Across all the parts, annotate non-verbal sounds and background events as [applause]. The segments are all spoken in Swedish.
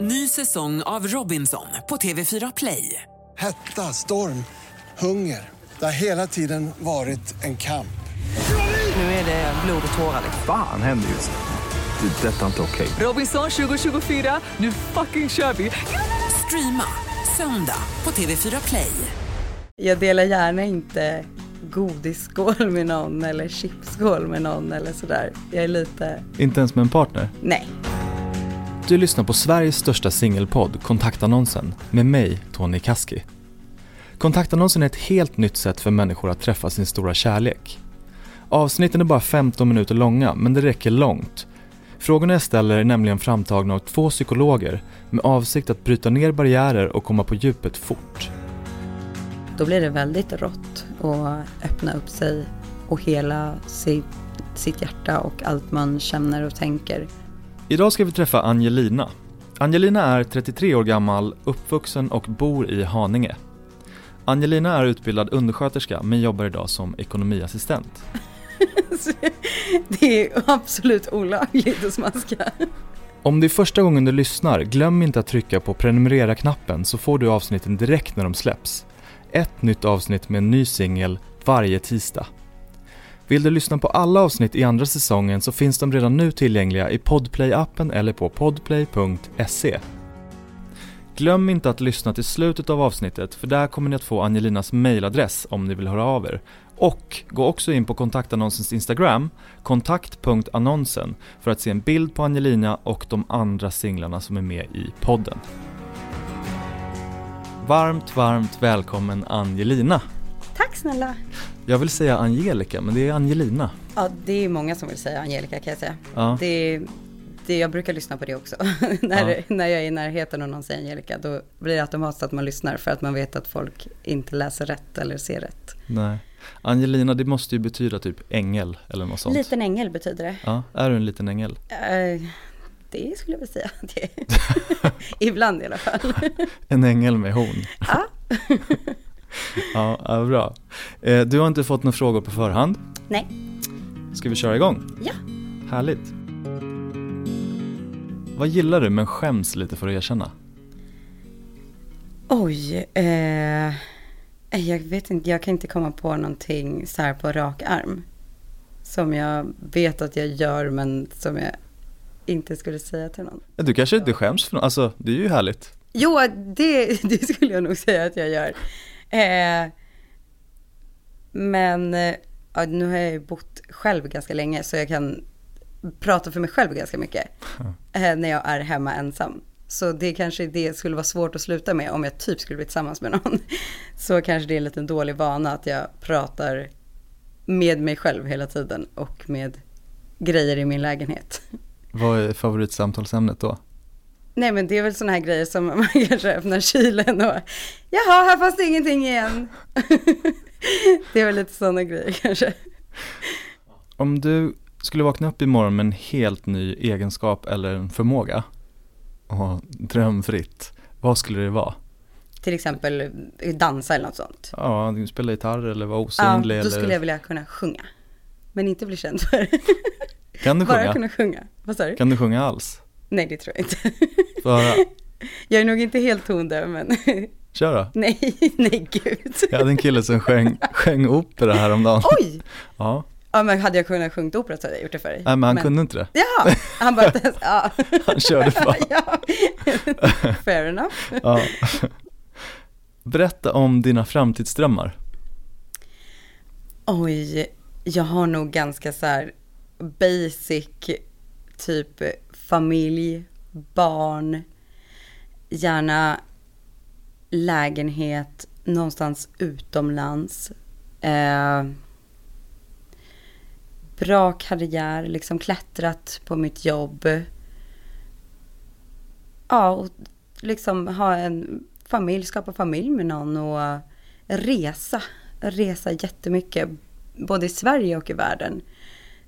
Ny säsong av Robinson på TV4 Play. Hetta, storm, hunger. Det har hela tiden varit en kamp. Nu är det blod och tårar. Fan händer just nu. Det. Detta är inte okej. Robinson 2024, nu fucking kör vi! Streama söndag på TV4 Play. Jag delar gärna inte godisskål med någon eller chipsskål med någon eller sådär. Jag är lite, Inte ens med en partner? nej. Du lyssnar på Sveriges största singelpodd, Kontaktannonsen, med mig, Tony Kaski. Kontaktannonsen är ett helt nytt sätt för människor att träffa sin stora kärlek. Avsnitten är bara 15 minuter långa, men det räcker långt. Frågorna jag ställer är nämligen framtagna av två psykologer med avsikt att bryta ner barriärer och komma på djupet fort. Då blir det väldigt rått att öppna upp sig och hela sitt hjärta och allt man känner och tänker. Idag ska vi träffa Angelina. Angelina är 33 år gammal, uppvuxen och bor i Haninge. Angelina är utbildad undersköterska men jobbar idag som ekonomiassistent. [laughs] Det är absolut olagligt att smaska. Om det är första gången du lyssnar, glöm inte att trycka på prenumerera-knappen så får du avsnitten direkt när de släpps. Ett nytt avsnitt med en ny singel varje tisdag. Vill du lyssna på alla avsnitt i andra säsongen så finns de redan nu tillgängliga i Podplay-appen eller på podplay.se. Glöm inte att lyssna till slutet av avsnittet för där kommer ni att få Angelinas mailadress om ni vill höra av er. Och gå också in på kontaktannonsens Instagram, kontakt.annonsen, för att se en bild på Angelina och de andra singlarna som är med i podden. Varmt, varmt välkommen Angelina. Tack snälla. Jag vill säga Angelica, men det är Angelina. Ja, det är många som vill säga Angelica kan jag säga. Ja. Det, det, jag brukar lyssna på det också. [laughs] när, när jag är i närheten och någon säger Angelica, då blir det automatiskt att man lyssnar för att man vet att folk inte läser rätt eller ser rätt. Nej. Angelina, det måste ju betyda typ ängel eller något sånt. Liten ängel betyder det. Ja, är du en liten ängel? Eh, det skulle jag väl säga att [laughs] det är. [laughs] Ibland i alla fall. En ängel med horn. ja. [laughs] Ja, ja, bra. Eh, Du har inte fått några frågor på förhand. Nej. Ska vi köra igång? Ja. Härligt. Vad gillar du men skäms lite för att erkänna? Oj. Eh, jag vet inte, jag kan inte komma på någonting så här på rak arm. Som jag vet att jag gör men som jag inte skulle säga till någon. Du kanske inte skäms för något, alltså det är ju härligt. Jo, det, [laughs] det skulle jag nog säga att jag gör. Eh, men eh, ja, nu har jag ju bott själv ganska länge så jag kan prata för mig själv ganska mycket. Eh, när jag är hemma ensam. Så det kanske det skulle vara svårt att sluta med om jag typ skulle bli tillsammans med någon. [laughs] Så kanske det är en liten dålig vana att jag pratar med mig själv hela tiden och med grejer i min lägenhet. Vad är favoritsamtalsämnet då? Nej men det är väl sådana här grejer som [laughs] man kanske öppnar kylen och jaha, här fanns det ingenting igen. [laughs] det är väl lite sådana grejer kanske. Om du skulle vakna upp imorgon med en helt ny egenskap eller en förmåga och drömfritt, vad skulle det vara? Till exempel dansa eller något sånt. Ja, spela gitarr eller vara Ja, osynlig då eller... skulle jag vilja kunna sjunga. Men inte bli känd för Kan du [laughs] Bara sjunga? kunna sjunga. Vad sa du? Kan du sjunga alls? Nej, det tror jag inte. Få höra. Jag är nog inte helt tondöv, men Kör då. nej, nej gud. Jag hade en kille som sjöng, sjöng opera häromdagen. Oj! Ja, Ja, men hade jag kunnat sjunga opera så hade jag gjort det för dig. nej men han kunde inte det. Ja, han bara, ja. [laughs] Han körde bara. [laughs] ja. Fair enough. Ja. Berätta om dina framtidsdrömmar. Oj, jag har nog ganska så här basic, typ familj, barn, gärna lägenhet någonstans utomlands. Eh, bra karriär, liksom klättrat på mitt jobb. Ja, och liksom ha en familj, skapa familj med någon och resa. Resa jättemycket, både i Sverige och i världen.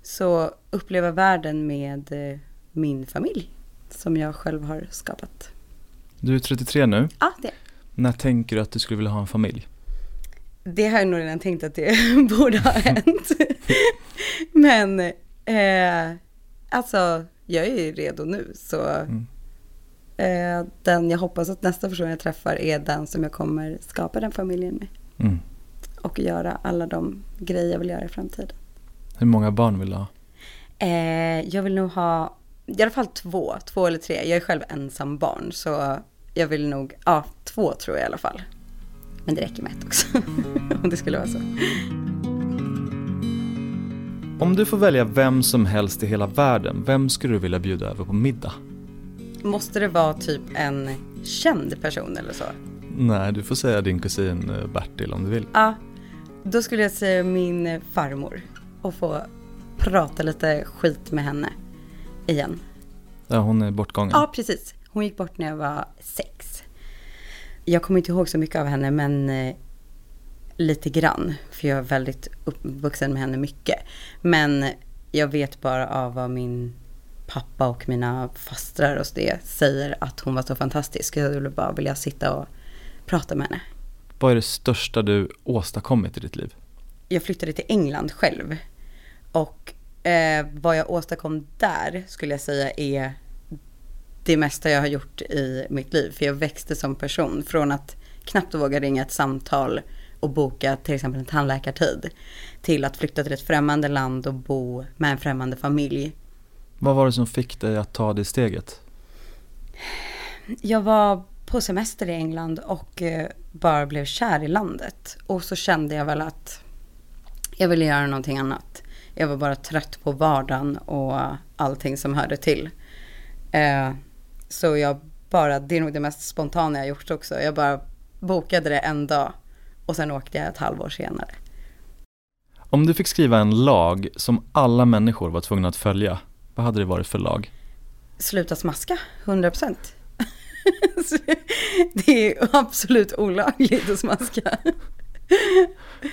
Så uppleva världen med eh, min familj som jag själv har skapat. Du är 33 nu. Ja, det. När tänker du att du skulle vilja ha en familj? Det har jag nog redan tänkt att det [laughs] borde ha hänt. [laughs] Men eh, alltså, jag är ju redo nu så Mm. Eh, den jag hoppas att nästa person jag träffar är den som jag kommer skapa den familjen med. Mm. Och göra alla de grejer jag vill göra i framtiden. Hur många barn vill du ha? Eh, jag vill nog ha i alla fall två, två eller tre. Jag är själv ensam barn så jag vill nog, ja två tror jag i alla fall. Men det räcker med ett också. [laughs] Om det skulle vara så. Om du får välja vem som helst i hela världen, vem skulle du vilja bjuda över på middag? Måste det vara typ en känd person eller så? Nej, du får säga din kusin eh, Bertil om du vill. Ja, då skulle jag säga min farmor och få prata lite skit med henne igen. Ja, hon är bortgången. Ja, precis. Hon gick bort när jag var sex. Jag kommer inte ihåg så mycket av henne, men eh, lite grann. För jag är väldigt uppvuxen med henne mycket. Men jag vet bara av vad min pappa och mina fastrar och det säger att hon var så fantastisk. Jag skulle bara vilja sitta och prata med henne. Vad är det största du åstadkommit i ditt liv? Jag flyttade till England själv. Och eh, vad jag åstadkom där skulle jag säga är det mesta jag har gjort i mitt liv. För jag växte som person från att knappt våga ringa ett samtal och boka till exempel en tandläkartid till att flytta till ett främmande land och bo med en främmande familj. Vad var det som fick dig att ta det steget? Jag var på semester i England och eh, bara blev kär i landet. Och så kände jag väl att jag ville göra någonting annat. Jag var bara trött på vardagen och allting som hörde till. Eh, så jag bara, det är nog det mest spontana jag gjort också. Jag bara bokade det en dag och sen åkte jag ett halvår senare. Om du fick skriva en lag som alla människor var tvungna att följa, vad hade det varit för lag? Sluta smaska, 100 procent. [laughs] det är absolut olagligt att smaska.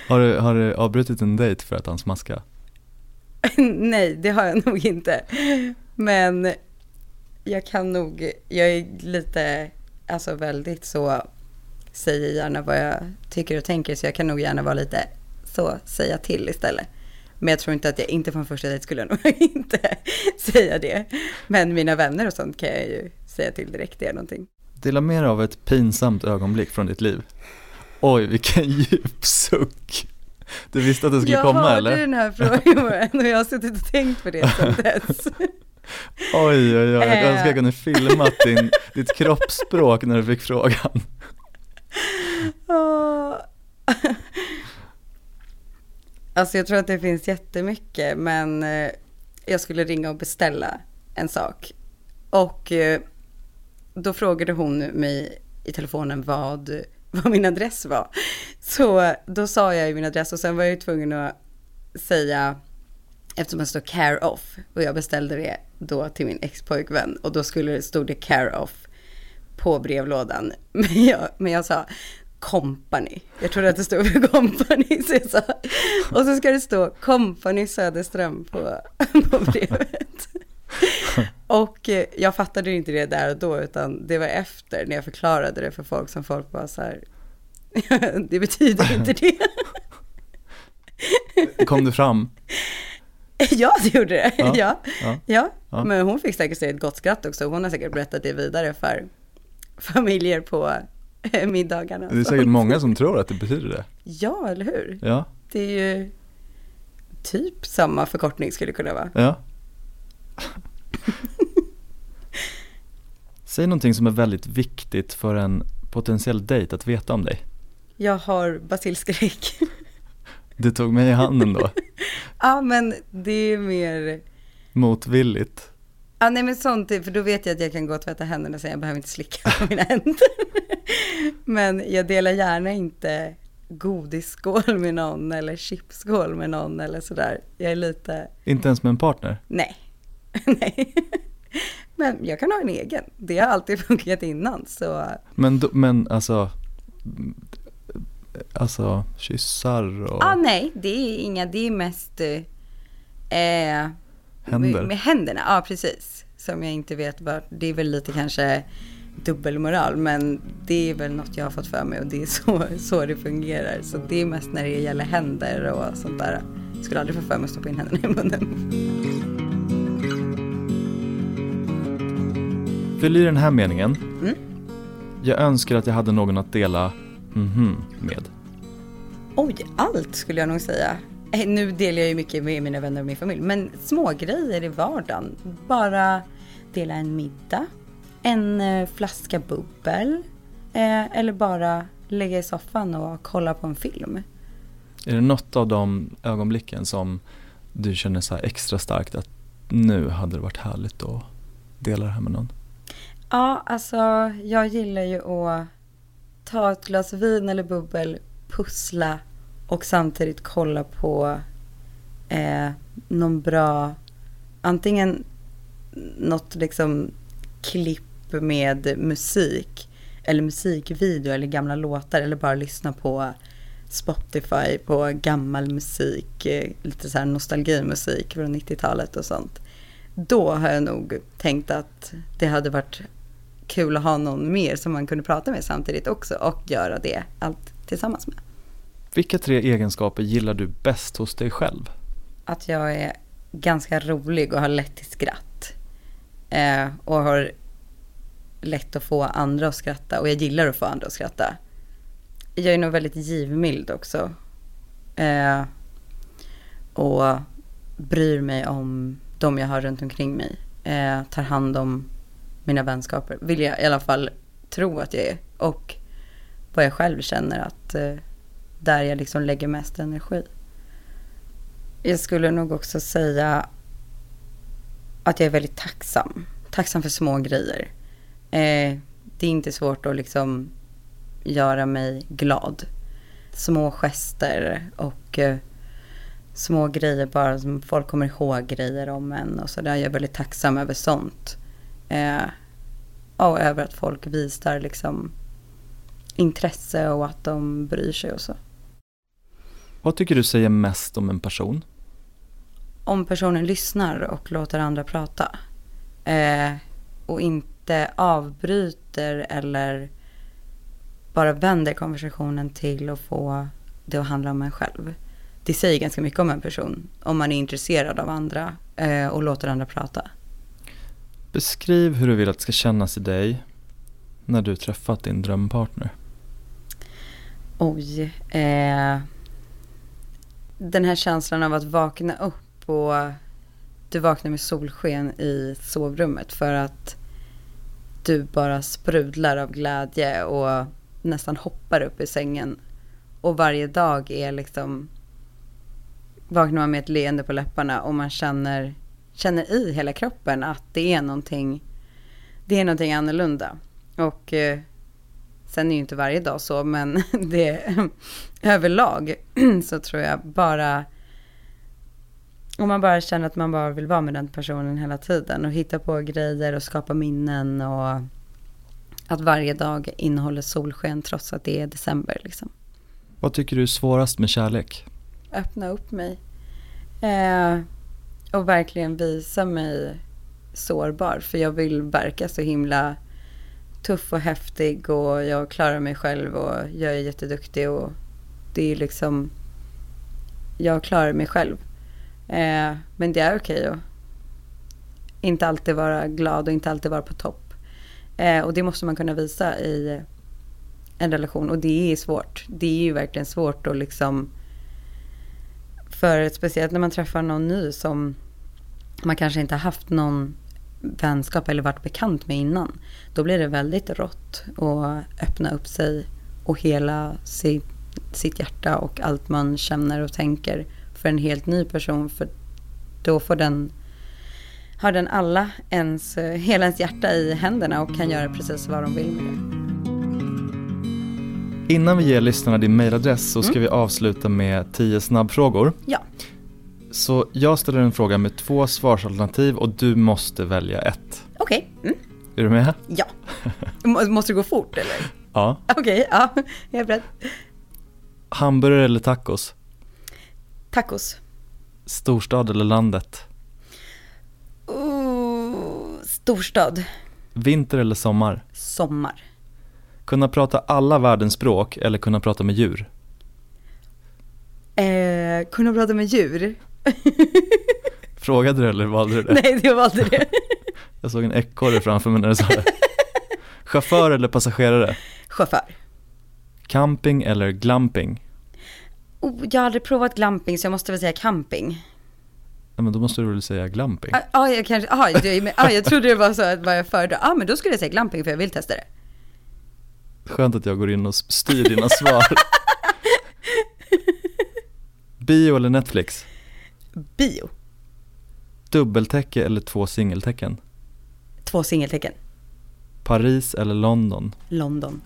Har du, har du avbrutit en dejt för att han smaskade? [laughs] Nej, det har jag nog inte. Men jag kan nog, jag är lite, alltså väldigt så, säger gärna vad jag tycker och tänker, så jag kan nog gärna vara lite så, säga till istället. Men jag tror inte att jag, inte från första dejt skulle jag nog [laughs] inte säga det. Men mina vänner och sånt kan jag ju säga till direkt, det är någonting. Dela med dig av ett pinsamt ögonblick från ditt liv. Oj, vilken [laughs] djup suck. Du visste att det skulle jag komma eller? Jag hörde den här frågan och jag har suttit och tänkt på det sedan [laughs] dess. Oj, oj, oj, jag Eh. önskar jag kunde filmat din, ditt kroppsspråk när du fick frågan. [laughs] Alltså jag tror att det finns jättemycket, men eh, jag skulle ringa och beställa en sak. Och eh, då frågade hon mig i telefonen vad, [laughs] vad min adress var. Så då sa jag ju min adress och sen var jag ju tvungen att säga, eftersom det står care off, och jag beställde det då till min expojkvän och då skulle, stod det care off på brevlådan. [laughs] Men jag, men jag sa company. Jag trodde att det stod för company. [laughs] Så jag sa, och så ska det stå company Söderström på, på brevet. [laughs] Och eh, jag fattade inte det där och då, utan det var efter när jag förklarade det för folk som folk var så här, [laughs] det betyder inte det. [laughs] Kom du fram? Ja, det gjorde det. Ja, Ja, ja, ja. ja. men hon fick säkert ett gott skratt också. Hon har säkert berättat det vidare för familjer på eh, middagarna. Det är säkert många som tror att det betyder det. Ja, eller hur? Ja, Det är ju typ samma förkortning skulle det kunna vara. ja. [laughs] Säg någonting som är väldigt viktigt för en potentiell dejt att veta om dig. Jag har basilskräck. Du tog mig i handen då, [laughs] ja, men det är mer... motvilligt. Ja, nej men sånt, för då vet jag att jag kan gå och tvätta händerna säga jag behöver inte slicka på [laughs] mina händer. men jag delar gärna inte godisskål med någon eller chipsskål med någon eller sådär. Jag är lite, Inte ens med en partner. nej, [laughs] nej. Men jag kan ha en egen. Det har alltid [laughs] funkat innan så Men, då, men alltså, alltså kyssar och Ah, nej, det är inga, det är mest eh, eh, händer. Med, händerna, ja precis. Som jag inte vet vad, det är väl lite kanske dubbelmoral, men det är väl något jag har fått för mig och det är så, [laughs] så det fungerar. Så det är mest när det gäller händer och sånt där. Jag skulle aldrig få för mig att stoppa in händerna i munnen. Fyll i den här meningen. Mm. Jag önskar att jag hade någon att dela mhm med. Oj, allt skulle jag nog säga. Eh, Nu delar jag ju mycket med mina vänner och min familj, men små grejer i vardagen. Bara dela en middag, en eh, flaska bubbel eh, eller bara lägga i soffan och kolla på en film. Är det något av de ögonblicken som du känner så extra starkt att nu hade det varit härligt att dela det här med någon? Ja, alltså jag gillar ju att ta ett glas vin eller bubbel, pussla och samtidigt kolla på eh, någon bra, antingen något liksom klipp med musik eller musikvideo eller gamla låtar eller bara lyssna på Spotify på gammal musik, eh, lite så här nostalgimusik från 90-talet och sånt. Då har jag nog tänkt att det hade varit kul att ha någon mer som man kunde prata med samtidigt också och göra det allt tillsammans med. Vilka tre egenskaper gillar du bäst hos dig själv? Att jag är ganska rolig och har lätt till skratt. Eh, och har lätt att få andra att skratta och jag gillar att få andra att skratta. Jag är nog väldigt givmild också. Eh, och bryr mig om de jag har runt omkring mig. Eh, tar hand om mina vänskaper. Vill jag i alla fall tro att jag är. Och vad jag själv känner att eh, där jag liksom lägger mest energi. Jag skulle nog också säga att jag är väldigt tacksam. Tacksam för små grejer. Eh, det är inte svårt att liksom göra mig glad. Små gester och eh, små grejer bara som folk kommer ihåg grejer om en och så där. Jag är väldigt tacksam över sånt. Eh, och över att folk visar liksom intresse och att de bryr sig och så. Vad tycker du säger mest om en person? Om personen lyssnar och låter andra prata. Eh, och inte avbryter eller bara vänder konversationen till att få det att handla om en själv. Det säger ganska mycket om en person. Om man är intresserad av andra eh, och låter andra prata. Beskriv hur du vill att det ska kännas i dig när du träffat din drömpartner. Oj. Eh, den här känslan av att vakna upp och du vaknar med solsken i sovrummet för att du bara sprudlar av glädje och nästan hoppar upp i sängen. Och varje dag är liksom vaknar man med ett leende på läpparna och man känner, känner i hela kroppen att det är någonting, det är någonting annorlunda. Och eh, sen är ju inte varje dag så, men [laughs] det överlag [clears throat] så tror jag bara om man bara känner att man bara vill vara med den personen hela tiden och hitta på grejer och skapa minnen och att varje dag innehåller solsken trots att det är december liksom. Vad tycker du är svårast med kärlek? Öppna upp mig. Eh, och verkligen visa mig sårbar. För jag vill verka så himla tuff och häftig och jag klarar mig själv och jag är jätteduktig och det är liksom, jag klarar mig själv. Eh, men det är okej att inte alltid vara glad och inte alltid vara på topp. Eh, och det måste man kunna visa i en relation och det är svårt. Det är ju verkligen svårt att liksom, för speciellt när man träffar någon ny som man kanske inte har haft någon vänskap eller varit bekant med innan. Då blir det väldigt rått att öppna upp sig och hela sitt, sitt hjärta och allt man känner och tänker för en helt ny person. För då får den, har den alla ens, hela ens hjärta i händerna och kan göra precis vad de vill med det. Innan vi ger lyssnarna din mailadress så ska vi avsluta med 10 snabbfrågor. Ja, Så jag ställer en fråga med två svarsalternativ och du måste välja ett. okej. Mm. Är du med? Ja. Må- Måste det gå fort eller? [laughs] Ja. Okej, ja. Jag är beredd. Hamburgare eller tacos? Tacos. Storstad eller landet? Uh, storstad. Vinter eller sommar? Sommar. Kunna prata alla världens språk eller kunna prata med djur? Eh, kunna prata med djur. [laughs] Frågade du eller valde du det? Nej, jag valde det. [laughs] Jag såg en ekorre framför mig när du sa det. Chaufför eller passagerare? Chaufför. Camping eller glamping? Oh, jag har aldrig provat glamping så jag måste väl säga camping. Ja, men då måste du väl säga glamping? Ja, ah, jag kanske, ah, du, ah, jag trodde det var så att vad jag föredrar. Ja, ah, men då skulle jag säga glamping för jag vill testa det. Skönt att jag går in och styr dina svar. [laughs] Bio eller Netflix? Bio. Dubbeltäcke eller två singeltecken? Två singeltecken. Paris eller London? London.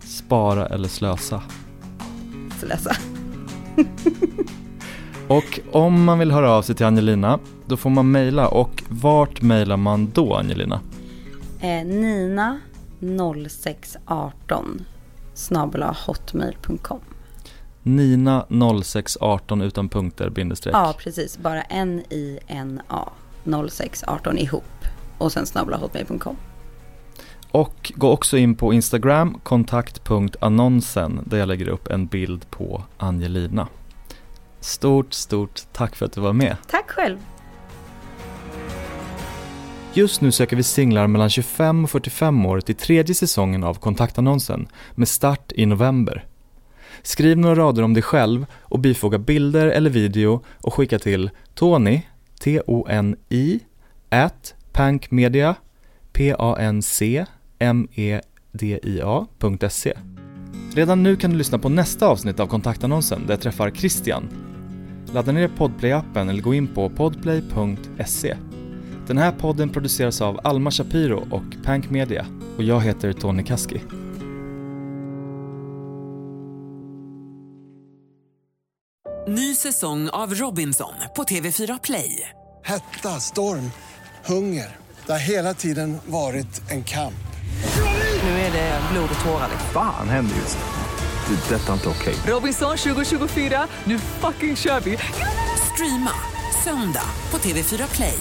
Spara eller slösa? Slösa. [laughs] Och om man vill höra av sig till Angelina, då får man mejla och vart mejlar man då Angelina? Eh, Nina 0618 snabela hotmail.com Nina 0618 utan punkter bindestreck. Ja, precis. Bara N-I-N-A 0618 ihop och sen snabela hotmail.com. Och gå också in på Instagram, kontakt.annonsen, där jag lägger upp en bild på Angelina. Stort, stort tack för att du var med. Tack själv. Just nu söker vi singlar mellan 25 och 45 år till tredje säsongen av kontaktannonsen med start i november. Skriv några rader om dig själv och bifoga bilder eller video och skicka till Tony, T-O-N-I, at pankmedia, P-A-N-C, M-E-D-I-A.se. Redan nu kan du lyssna på nästa avsnitt av kontaktannonsen där jag träffar Christian. Ladda ner Podplay-appen eller gå in på podplay.se. Den här podden produceras av Alma Shapiro och Pank Media och jag heter Tony Kaski. Ny säsong av Robinson på TV4 Play. Hetta, storm, hunger. Det har hela tiden varit en kamp. Nu är det blod och tårar. Fan händer just det. Det är detta inte okej. Robinson 2024, nu fucking kör vi! Streama söndag på TV4 Play.